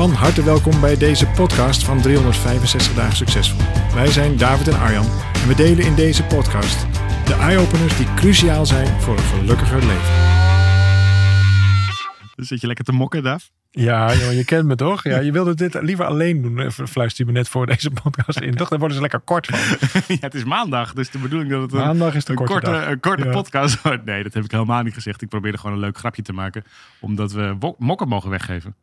Van harte welkom bij deze podcast van 365 dagen succesvol. Wij zijn David en Arjan en we delen in deze podcast de eye-openers die cruciaal zijn voor een gelukkiger leven. Zit je lekker te mokken, Daf? Ja, joh, je kent me toch? Ja, je wilde dit liever alleen doen, eh, fluister je me net voor deze podcast in. Toch, dan worden ze lekker kort van. ja, het is maandag, dus de bedoeling dat het een, Maandag is de een korte korte, een korte Ja. podcast wordt. Nee, dat heb ik helemaal niet gezegd. Ik probeerde gewoon een leuk grapje te maken, omdat we mokken mogen weggeven.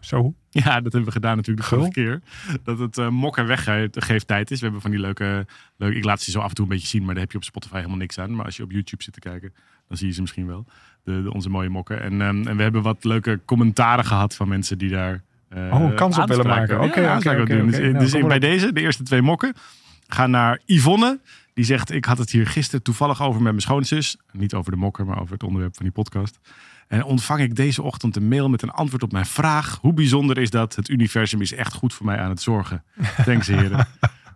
Zo. Ja, dat hebben we gedaan natuurlijk de vorige keer. Dat het eh mokken weggeeft tijd is. We hebben van die leuke, leuke... Ik laat ze zo af en toe een beetje zien, maar daar heb je op Spotify helemaal niks aan. Maar als je op YouTube zit te kijken, dan zie je ze misschien wel. De, de- onze mooie mokken. En, ehm, en we hebben wat leuke commentaren gehad van mensen die daar... eh, Oh, een kans op willen maken. Oké, ja, oké, doen. oké. Dus, Nou, dus bij deze, de eerste twee mokken, gaan naar Yvonne. Die zegt, ik had het hier gisteren toevallig over met mijn schoonzus. Niet over de mokken, maar over het onderwerp van die podcast. En ontvang ik deze ochtend een mail met een antwoord op mijn vraag. Hoe bijzonder is dat? Het universum is echt goed voor mij aan het zorgen. Thanks heren.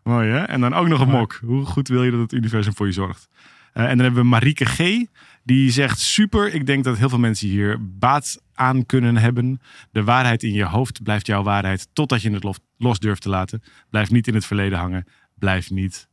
Mooi hè? En dan ook nog een mok. Hoe goed wil je dat het universum voor je zorgt? Eh, en dan hebben we Marieke G. Die zegt super. Ik denk dat heel veel mensen hier baat aan kunnen hebben. De waarheid in je hoofd blijft jouw waarheid. Totdat je het los, los durft te laten. Blijf niet in het verleden hangen. Blijf niet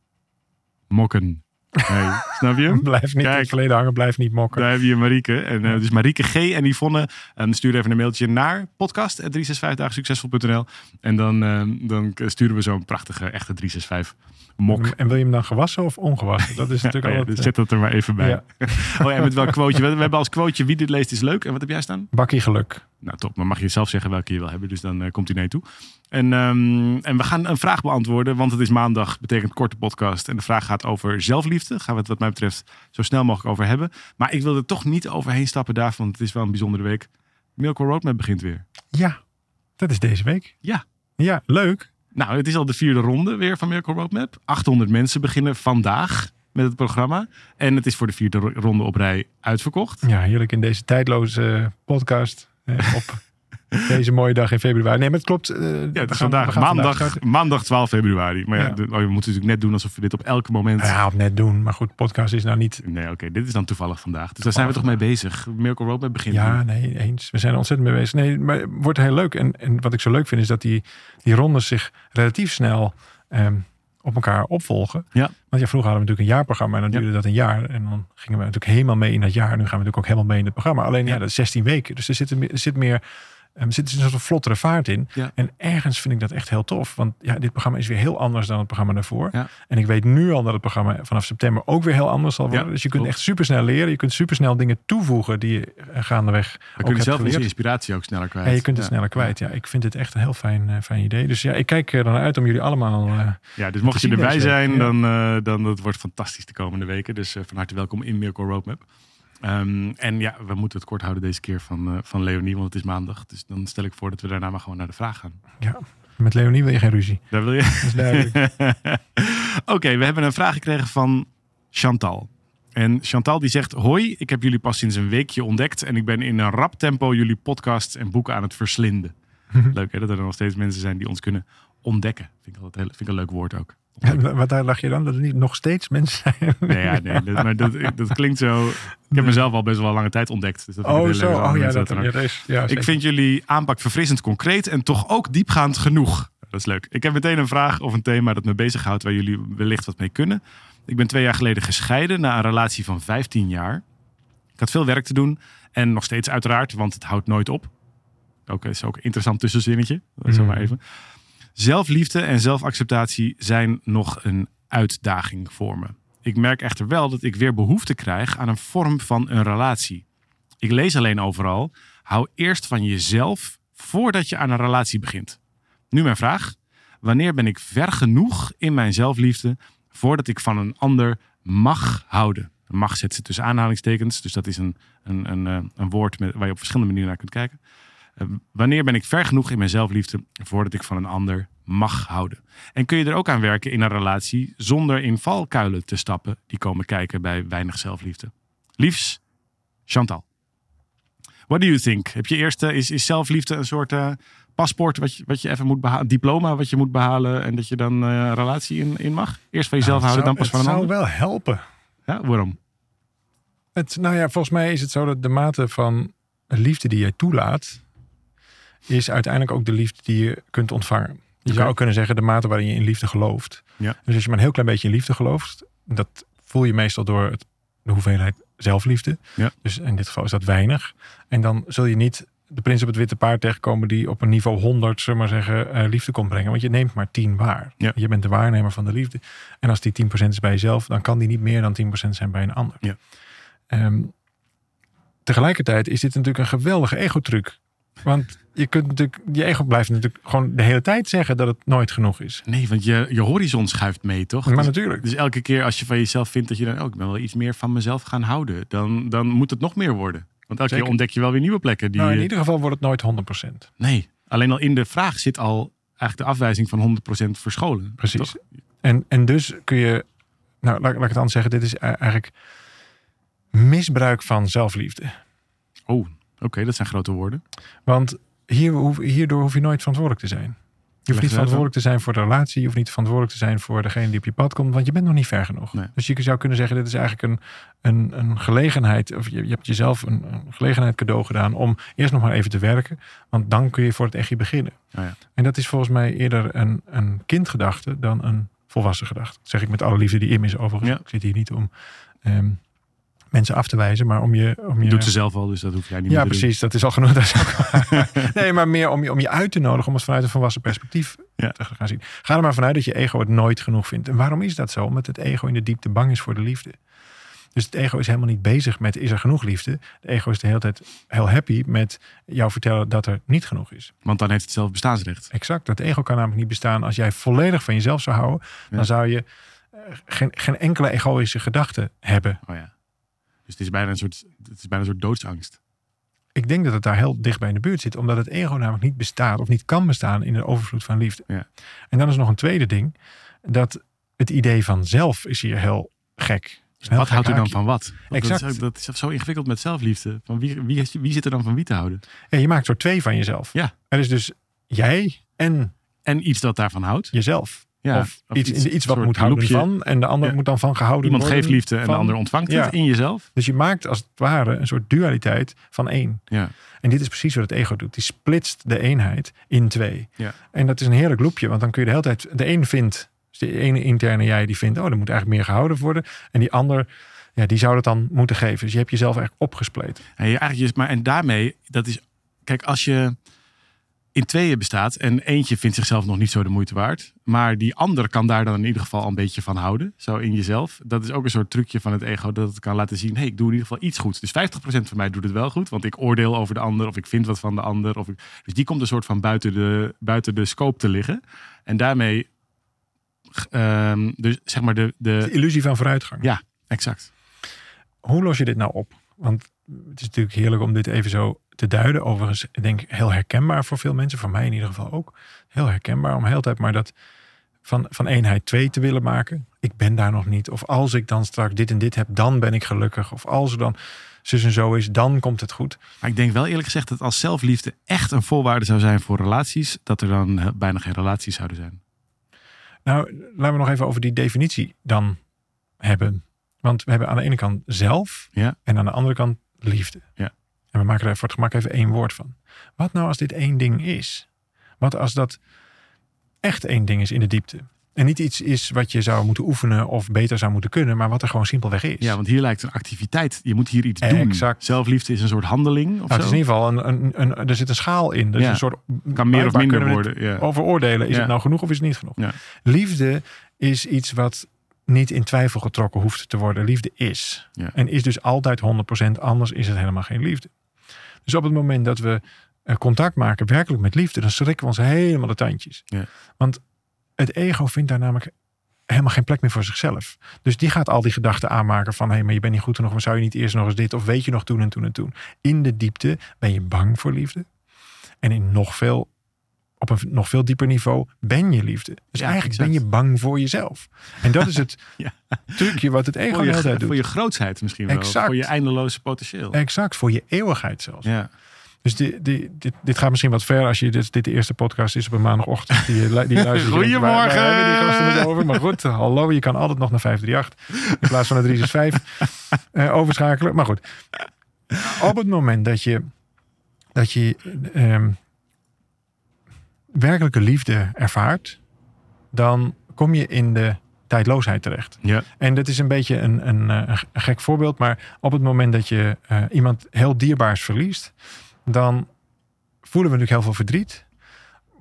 mokken. Nee, snap je? Blijf niet in Kijk. het verleden hangen, blijf niet mokken. Daar heb je Marieke. En, eh, dus Marieke G. en Yvonne. En stuur even een mailtje naar podcast.365dagensuccesvol.nl En dan, eh, dan sturen we zo'n prachtige, echte 365 mok. En wil je hem dan gewassen of ongewassen? Dat is natuurlijk ja, altijd... dus zet dat er maar even bij. Ja. Oh ja, met welk quoteje? We, we hebben als quoteje wie dit leest is leuk. En wat heb jij staan? Bakkie geluk. Nou top, dan mag je zelf zeggen welke je wil hebben. Dus dan eh, komt hij naar je toe. En, ehm, en we gaan een vraag beantwoorden, want het is maandag, betekent korte podcast. En de vraag gaat over zelfliefde. Gaan we het wat mij betreft zo snel mogelijk over hebben. Maar ik wil er toch niet overheen stappen daarvan, want het is wel een bijzondere week. Miracle Roadmap begint weer. Ja, dat is deze week. Ja. Ja, leuk. Nou, het is al de vierde ronde weer van Miracle Roadmap. 800 mensen beginnen vandaag met het programma. En het is voor de vierde ro- ronde op rij uitverkocht. Ja, heerlijk in deze tijdloze eh, podcast. Eh, op deze mooie dag in februari. Nee, maar het klopt. eh, Ja, we vandaag, gaan maandag, maandag 12 februari. Maar ja, Ja. de- oh, we moeten natuurlijk net doen alsof we dit op elk moment... Ja, op net doen. Maar goed, podcast is nou niet... Nee, oké, dit is dan toevallig vandaag. Dus daar zijn we toch mee bezig. Miracle Roadmap begint Ja, nu. nee, eens. We zijn er ontzettend mee bezig. Nee, maar het wordt heel leuk. En, en wat ik zo leuk vind is dat die, die rondes zich relatief snel ehm, op elkaar opvolgen. Ja. Want ja, vroeger hadden we natuurlijk een jaarprogramma en dan Ja. duurde dat een jaar. En dan gingen we natuurlijk helemaal mee in dat jaar. Nu gaan we natuurlijk ook helemaal mee in het programma. Alleen ja, Ja. dat is 16 weken. Dus er zit, er zit meer... ehm, Er zit een soort vlottere vaart in. Ja. En ergens vind ik dat echt heel tof. Want ja, dit programma is weer heel anders dan het programma daarvoor. Ja. En ik weet nu al dat het programma vanaf september ook weer heel anders zal worden. Ja, dus je kunt klopt. echt supersnel leren. Je kunt supersnel dingen toevoegen die je eh, gaandeweg We ook kunnen hebt zelf geleerd. inspiratie ook sneller kwijt. Je kunt het sneller kwijt. Ja, ik vind het echt een heel fijn, eh, fijn idee. Dus ja, ik kijk er dan uit om jullie allemaal... eh, Ja, dus mocht je erbij zijn, dan, eh dan dat wordt fantastisch de komende weken. Dus eh, van harte welkom in Miracle Roadmap. Ehm, en ja, we moeten het kort houden deze keer van, eh, van Leonie, want het is maandag. Dus dan stel ik voor dat we daarna maar gewoon naar de vraag gaan. ja, met Leonie wil je geen ruzie. Daar wil je? Dat is duidelijk. Oké, we hebben een vraag gekregen van Chantal. En Chantal die zegt: Hoi, ik heb jullie pas sinds een weekje ontdekt. En ik ben in een rap tempo jullie podcasts en boeken aan het verslinden. Leuk hè, dat er nog steeds mensen zijn die ons kunnen ontdekken. Vind ik, altijd heel, vind ik een leuk woord ook. En wat daar lag je dan? Dat er niet nog steeds mensen zijn? Nee, ja, nee dat, maar dat, dat klinkt zo. Ik heb mezelf al best wel lange tijd ontdekt. Dus dat Oh, zo. Oh ja, dat, ja, is, ja, Ik zeker. vind jullie aanpak verfrissend concreet en toch ook diepgaand genoeg. Dat is leuk. Ik heb meteen een vraag of een thema dat me bezighoudt waar jullie wellicht wat mee kunnen. Ik ben twee jaar geleden gescheiden na een relatie van 15 jaar. Ik had veel werk te doen en nog steeds uiteraard, want het houdt nooit op. Ook is ook een interessant tussenzinnetje. Mm. Zo maar even. Zelfliefde en zelfacceptatie zijn nog een uitdaging voor me. Ik merk echter wel dat ik weer behoefte krijg aan een vorm van een relatie. Ik lees alleen overal, hou eerst van jezelf voordat je aan een relatie begint. Nu mijn vraag, wanneer ben ik ver genoeg in mijn zelfliefde voordat ik van een ander mag houden? Mag zet ze tussen aanhalingstekens, dus dat is een, een, een, eh, een woord met, waar je op verschillende manieren naar kunt kijken. Eh, wanneer ben ik ver genoeg in mijn zelfliefde voordat ik van een ander mag houden? En kun je er ook aan werken in een relatie zonder in valkuilen te stappen die komen kijken bij weinig zelfliefde? Liefs, Chantal. What do you think? Heb je eerst, is, is zelfliefde een soort eh, paspoort wat je, wat je even moet behalen, diploma wat je moet behalen en dat je dan eh, een relatie in, in mag? Eerst van jezelf Nou, houden, dan pas van een Het zou ander? wel helpen. Ja, waarom? Het, nou ja, volgens mij is het zo dat de mate van liefde die jij toelaat, is uiteindelijk ook de liefde die je kunt ontvangen. Je zou ook kunnen zeggen de mate waarin je in liefde gelooft. Ja. Dus als je maar een heel klein beetje in liefde gelooft, dat voel je meestal door het, de hoeveelheid zelfliefde. Ja. Dus in dit geval is dat weinig. En dan zul je niet de prins op het witte paard tegenkomen die op een niveau 100, zullen maar zeggen, eh, liefde komt brengen. Want je neemt maar 10 waar. Ja. Je bent de waarnemer van de liefde. En als die 10% is bij jezelf, dan kan die niet meer dan 10% zijn bij een ander. Ja. Ehm, tegelijkertijd is dit natuurlijk een geweldige ego-truc. Want je kunt natuurlijk, je ego blijft natuurlijk gewoon de hele tijd zeggen dat het nooit genoeg is. Nee, want je, je horizon schuift mee, toch? Maar Dus- natuurlijk. Dus elke keer als je van jezelf vindt dat je dan ook, ik ben wel iets meer van mezelf gaan houden, dan, dan moet het nog meer worden. Want elke Zeker. keer ontdek je wel weer nieuwe plekken. Die, Nou, in ieder geval wordt het nooit 100%. Nee, alleen al in de vraag zit al eigenlijk de afwijzing van 100% verscholen. Precies. toch? En, en dus kun je, nou laat, laat ik het anders zeggen, dit is e- eigenlijk misbruik van zelfliefde. Oh, oké, dat zijn grote woorden. Want hier, hoef- hierdoor hoef je nooit verantwoordelijk te zijn. Je hoeft niet verantwoordelijk te zijn voor de relatie. Je hoeft niet verantwoordelijk te zijn voor degene die op je pad komt. Want je bent nog niet ver genoeg. Nee. Dus je zou kunnen zeggen, dit is eigenlijk een, een, een gelegenheid. Of je, je hebt jezelf een, een gelegenheid cadeau gedaan om eerst nog maar even te werken. Want dan kun je voor het echtje beginnen. Oh ja. En dat is volgens mij eerder een, een kindgedachte dan een volwassen gedachte. Dat zeg ik met alle liefde die in is overigens. Ja. Ik zit hier niet om ehm, mensen af te wijzen, maar om je... Om je doet ze zelf al, dus dat hoef jij niet ja, meer te doen. precies. Dat is al genoeg. Dat is ook nee, maar meer om je, om je uit te nodigen om het vanuit een volwassen perspectief Ja. te gaan zien. Ga er maar vanuit dat je ego het nooit genoeg vindt. En waarom is dat zo? Omdat het ego in de diepte bang is voor de liefde. Dus het ego is helemaal niet bezig met is er genoeg liefde. Het ego is de hele tijd heel happy met jou vertellen dat er niet genoeg is. Want dan heeft het zelf bestaansrecht. Exact. Dat ego kan namelijk niet bestaan als jij volledig van jezelf zou houden. Ja. Dan zou je eh, geen, geen enkele egoïsche gedachte hebben. Oh ja. Dus het is bijna een soort, het is bijna een soort doodsangst. Ik denk dat het daar heel dicht bij in de buurt zit. Omdat het ego namelijk niet bestaat of niet kan bestaan in de overvloed van liefde. Ja. En dan is nog een tweede ding. Dat het idee van zelf is hier heel gek. Een heel wat houdt u dan van wat? Want Exact. Dat is, dat is zo ingewikkeld met zelfliefde. Van wie, wie, wie zit er dan van wie te houden? Ja, je maakt er twee van jezelf. Ja. Er is dus jij en En iets dat daarvan houdt. jezelf. Ja, of, iets, iets, wat moet houden loopje. van. En de ander Ja. moet dan van gehouden Iemand worden. geeft liefde en de ander ontvangt Ja. het in jezelf. Dus je maakt als het ware een soort dualiteit van één. Ja. En dit is precies wat het ego doet. Die splitst de eenheid in twee. Ja. En dat is een heerlijk loopje, want dan kun je de hele tijd... De een vindt, dus de ene interne jij die vindt... oh, er moet eigenlijk meer gehouden worden. En die ander, ja, die zou dat dan moeten geven. Dus je hebt jezelf echt opgespleten. En, je eigenlijk is, maar, en daarmee, dat is, kijk, als je in tweeën bestaat en eentje vindt zichzelf nog niet zo de moeite waard, maar die ander kan daar dan in ieder geval een beetje van houden, zo in jezelf. Dat is ook een soort trucje van het ego dat het kan laten zien, hey, ik doe in ieder geval iets goeds. Dus 50% van mij doet het wel goed, want ik oordeel over de ander of ik vind wat van de ander. Of ik, dus die komt een soort van buiten de, buiten de scope te liggen. En daarmee, ehm, dus zeg maar de, De de illusie van vooruitgang. ja, exact. Hoe los je dit nou op? Want het is natuurlijk heerlijk om dit even zo te duiden. Overigens, ik denk heel herkenbaar voor veel mensen. Voor mij in ieder geval ook. Heel herkenbaar om heel tijd maar dat van, van eenheid twee te willen maken. Ik ben daar nog niet. Of als ik dan straks dit en dit heb, dan ben ik gelukkig. Of als er dan zus en zo is, dan komt het goed. Maar ik denk wel eerlijk gezegd dat als zelfliefde echt een voorwaarde zou zijn voor relaties, dat er dan eh, bijna geen relaties zouden zijn. Nou, laten we nog even over die definitie dan hebben. Want we hebben aan de ene kant zelf Ja. en aan de andere kant liefde. Ja. En we maken er voor het gemak even één woord van. Wat nou als dit één ding is? Wat als dat echt één ding is in de diepte? En niet iets is wat je zou moeten oefenen of beter zou moeten kunnen, maar wat er gewoon simpelweg is. Ja, want hier lijkt een activiteit. Je moet hier iets doen. Exact. Zelfliefde is een soort handeling of nou, het is in ieder geval een, een, een, er zit een schaal in. Is Ja. een soort kan meer of minder worden. Ja. over oordelen. Is Ja. het nou genoeg of is het niet genoeg? Liefde is iets wat niet in twijfel getrokken hoeft te worden. Liefde is. En is dus altijd 100%, anders is het helemaal geen liefde. Dus op het moment dat we eh, contact maken werkelijk met liefde, dan schrikken we ons helemaal de tandjes. Ja. Want het ego vindt daar namelijk helemaal geen plek meer voor zichzelf. Dus die gaat al die gedachten aanmaken van... hé, hey, maar je bent niet goed genoeg, maar zou je niet eerst nog eens dit... of weet je nog toen en toen en toen. In de diepte ben je bang voor liefde. En in nog veel, op een nog veel dieper niveau ben je liefde. Dus Ja, eigenlijk exact. ben je bang voor jezelf. En dat is het Ja. trucje wat het ego je, tijd voor doet. je grootsheid misschien wel. Exact. Voor je eindeloze potentieel. Exact, voor je eeuwigheid zelfs. Ja. Dus die, die, dit, dit gaat misschien wat ver als je dit, dit de eerste podcast is op een maandagochtend. Die, die luistert. Goedemorgen. Waar die gasten het over? Maar goed, hallo, je kan altijd nog naar 538 in plaats van naar 365 eh, overschakelen. Maar goed, op het moment dat je, dat je ehm, werkelijke liefde ervaart, dan kom je in de tijdloosheid terecht. Ja. En dat is een beetje een, een, eh, een gek voorbeeld, maar op het moment dat je eh, iemand heel dierbaars verliest, dan voelen we natuurlijk heel veel verdriet.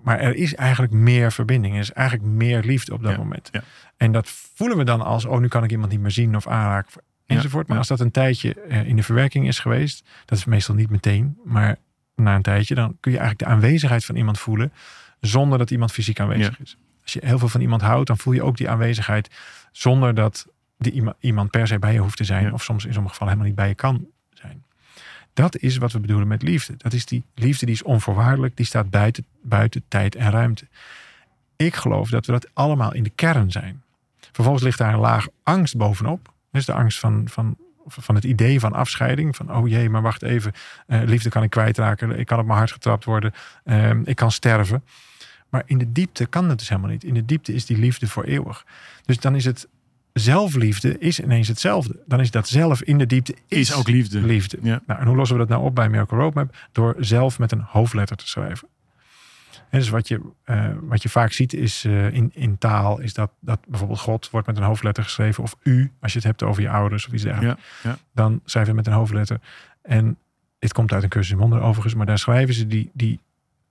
Maar er is eigenlijk meer verbinding. Er is eigenlijk meer liefde op dat Ja, moment. ja. En dat voelen we dan als, oh, nu kan ik iemand niet meer zien of aanraken. Enzovoort. Maar als dat een tijdje eh, in de verwerking is geweest, dat is meestal niet meteen, maar na een tijdje, dan kun je eigenlijk de aanwezigheid van iemand voelen zonder dat iemand fysiek aanwezig is. Als je heel veel van iemand houdt, dan voel je ook die aanwezigheid zonder dat die iemand, per se bij je hoeft te zijn. Ja. Of soms in sommige gevallen helemaal niet bij je kan zijn. Dat is wat we bedoelen met liefde. Dat is die liefde die is onvoorwaardelijk. Die staat buiten, buiten tijd en ruimte. Ik geloof dat we dat allemaal in de kern zijn. Vervolgens ligt daar een laag angst bovenop. Dus de angst van, van, van het idee van afscheiding. Van oh jee, maar wacht even. eh, liefde kan ik kwijtraken. Ik kan op mijn hart getrapt worden. ehm, ik kan sterven. Maar in de diepte kan dat dus helemaal niet. In de diepte is die liefde voor eeuwig. Dus dan is het zelfliefde is ineens hetzelfde. Dan is dat zelf in de diepte is, Is ook liefde. liefde. Ja. Nou, en hoe lossen we dat nou op bij Miracle Roadmap? Door zelf met een hoofdletter te schrijven. En dus wat je, eh, wat je vaak ziet is eh, in, in taal, is dat, dat bijvoorbeeld God wordt met een hoofdletter geschreven. Of u, als je het hebt over je ouders of iets dergelijks. Ja, ja. Dan schrijf je met een hoofdletter. En dit komt uit een cursus in wonderen overigens. Maar daar schrijven ze die, die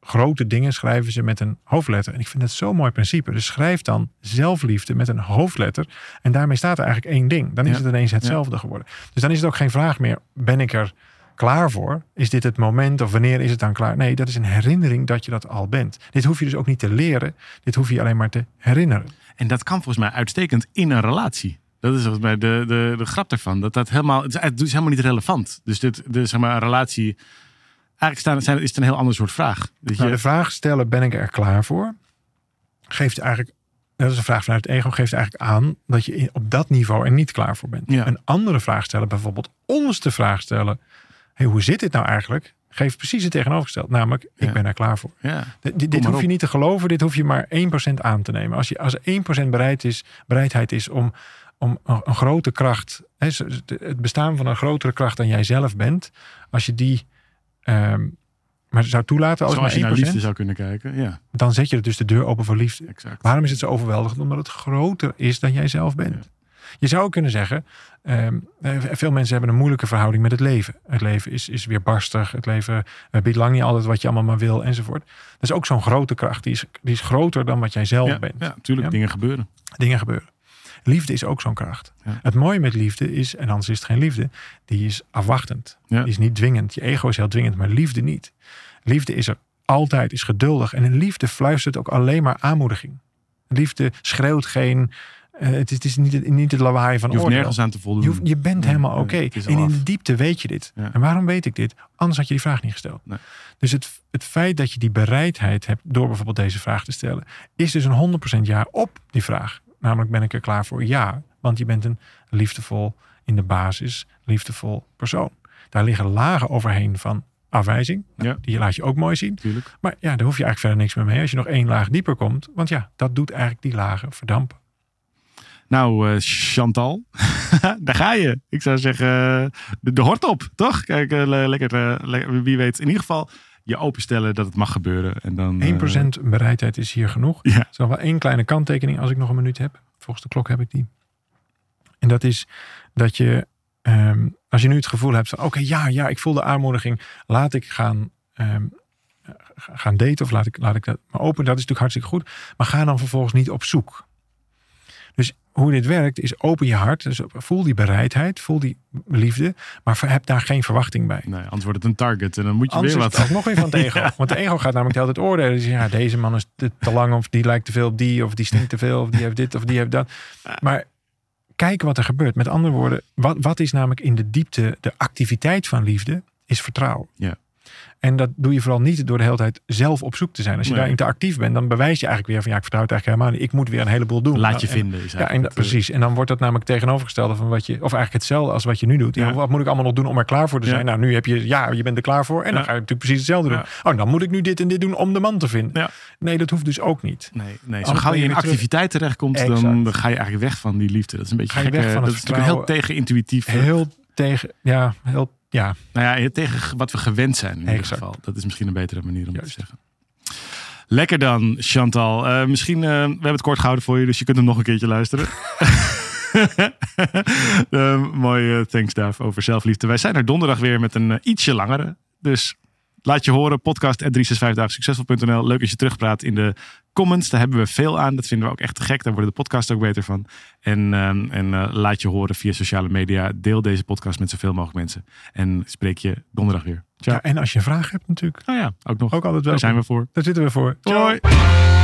grote dingen schrijven ze met een hoofdletter. En ik vind dat zo'n mooi principe. Dus schrijf dan zelfliefde met een hoofdletter. En daarmee staat er eigenlijk één ding. Dan is Ja. het ineens hetzelfde geworden. Dus dan is het ook geen vraag meer. Ben ik er klaar voor? Is dit het moment of wanneer is het dan klaar? Nee, dat is een herinnering dat je dat al bent. Dit hoef je dus ook niet te leren. Dit hoef je alleen maar te herinneren. En dat kan volgens mij uitstekend in een relatie. Dat is volgens mij de, de, de grap ervan. Dat dat helemaal, het is, het is helemaal niet relevant. Dus dit, de, zeg maar, een relatie. Eigenlijk staan, zijn, is het een heel ander soort vraag. Dat je, Nou, de vraag stellen, ben ik er klaar voor? Geeft eigenlijk, dat is een vraag vanuit het ego, geeft eigenlijk aan dat je op dat niveau er niet klaar voor bent. Ja. Een andere vraag stellen, bijvoorbeeld ons de vraag stellen, hey, hoe zit dit nou eigenlijk? Geeft precies het tegenovergesteld, namelijk ik ben er klaar voor. ja. Dit, hoef je niet te geloven, dit hoef je maar 1% aan te nemen. Als, je, als er 1% bereid is, bereidheid is om, om een, een grote kracht, hè, het bestaan van een grotere kracht dan jij zelf bent, als je die ehm, maar zou toelaten als Zoals je naar 1%, liefde zou kunnen kijken. Ja, dan zet je dus de deur open voor liefde. exact. Waarom is het zo overweldigend? Omdat het groter is dan jij zelf bent. Je zou kunnen zeggen, ehm, eh, veel mensen hebben een moeilijke verhouding met het leven. Het leven is, is weer barstig. Het leven eh, biedt lang niet altijd wat je allemaal maar wil enzovoort. Dat is ook zo'n grote kracht. Die is, die is groter dan wat jij zelf Ja, bent. ja, natuurlijk. Ja. Dingen gebeuren. Dingen gebeuren. Liefde is ook zo'n kracht. Ja. Het mooie met liefde is, en anders is het geen liefde, die is afwachtend. Ja. Die is niet dwingend. Je ego is heel dwingend, maar liefde niet. Liefde is er altijd, is geduldig. En in liefde fluistert ook alleen maar aanmoediging. Liefde schreeuwt geen. eh, het, is, het is niet, het- niet het lawaai van Je hoeft oordeel. nergens aan te voldoen. Je, hoeft- je bent Nee, helemaal oké. al En in de diepte weet je dit. Ja. En waarom weet ik dit? Anders had je die vraag niet gesteld. Nee. Dus het, het feit dat je die bereidheid hebt door bijvoorbeeld deze vraag te stellen, is dus een 100% ja op die vraag. Namelijk ben ik er klaar voor? Ja. Want je bent een liefdevol, in de basis, liefdevol persoon. Daar liggen lagen overheen van afwijzing. Nou, Ja. Die laat je ook mooi zien. Maar ja, daar hoef je eigenlijk verder niks meer mee. Als je nog één laag dieper komt. Want ja, dat doet eigenlijk die lagen verdampen. Nou, eh, Chantal, daar ga je. Ik zou zeggen, eh, de, de hort op, toch? Kijk, eh, le- lekker, le- wie weet. In ieder geval je openstellen dat het mag gebeuren. En dan, eh, 1% bereidheid is hier genoeg. Ja. Er is nog wel één kleine kanttekening als ik nog een minuut heb. Volgens de klok heb ik die. En dat is dat je, ehm, als je nu het gevoel hebt van, oké, ja, ja, ik voel de aanmoediging. Laat ik gaan, ehm, ga- gaan daten of laat ik, laat ik dat maar open. Dat is natuurlijk hartstikke goed. Maar ga dan vervolgens niet op zoek. Dus hoe dit werkt is open je hart. Dus voel die bereidheid, voel die liefde. Maar heb daar geen verwachting bij. Nee, anders wordt het een target en dan moet je Anders weer is wat. het ook nog weer van het ego. Want de ego gaat namelijk de hele tijd oordelen. Dus ja, deze man is te, te lang of die lijkt te veel op die. Of die stinkt te veel of die heeft dit of die heeft dat. Maar kijk wat er gebeurt. Met andere woorden, wat, wat is namelijk in de diepte de activiteit van liefde? Is vertrouwen. Ja. En dat doe je vooral niet door de hele tijd zelf op zoek te zijn. Als je Nee. daar interactief bent, dan bewijs je eigenlijk weer van ja, ik vertrouw het eigenlijk helemaal niet. Ik moet weer een heleboel doen. Laat je Nou, en- vinden. Is Ja, en, eh, precies. En dan wordt dat namelijk tegenovergestelde van wat je, of eigenlijk hetzelfde als wat je nu doet. Ja, Ja. wat moet ik allemaal nog doen om er klaar voor te zijn? Nou, nu heb je, ja, je bent er klaar voor. En dan ga je natuurlijk precies hetzelfde doen. Oh, dan moet ik nu dit en dit doen om de man te vinden. Nee, dat hoeft dus ook niet. Nee, nee. zo gauw je in activiteit terechtkomt, dan, Exact. dan ga je eigenlijk weg van die liefde. Dat is een beetje Ga je gek. weg eh, van Dat het is natuurlijk heel tegenintuïtief. Heel tegen, ja, heel, ja, Nou ja, tegen wat we gewend zijn in ieder geval. Dat is misschien een betere manier om Juist. te zeggen. Lekker dan, Chantal. Eh, misschien, eh, we hebben het kort gehouden voor je, dus je kunt hem nog een keertje luisteren. Mooi, eh, thanks Daaf, over zelfliefde. Wij zijn er donderdag weer met een ietsje langere. Dus laat je horen, podcast 365 succesvol.nl. Leuk als je terugpraat in de comments. Daar hebben we veel aan. Dat vinden we ook echt te gek. Daar worden de podcasts ook beter van. En, ehm, en eh, laat je horen via sociale media. Deel deze podcast met zoveel mogelijk mensen. En spreek je donderdag weer. Ciao. ja. En als je vragen hebt natuurlijk, Nou ja, ook nog. ook altijd wel. Daar zijn we voor. Daar zitten we voor. Ciao. Hoi.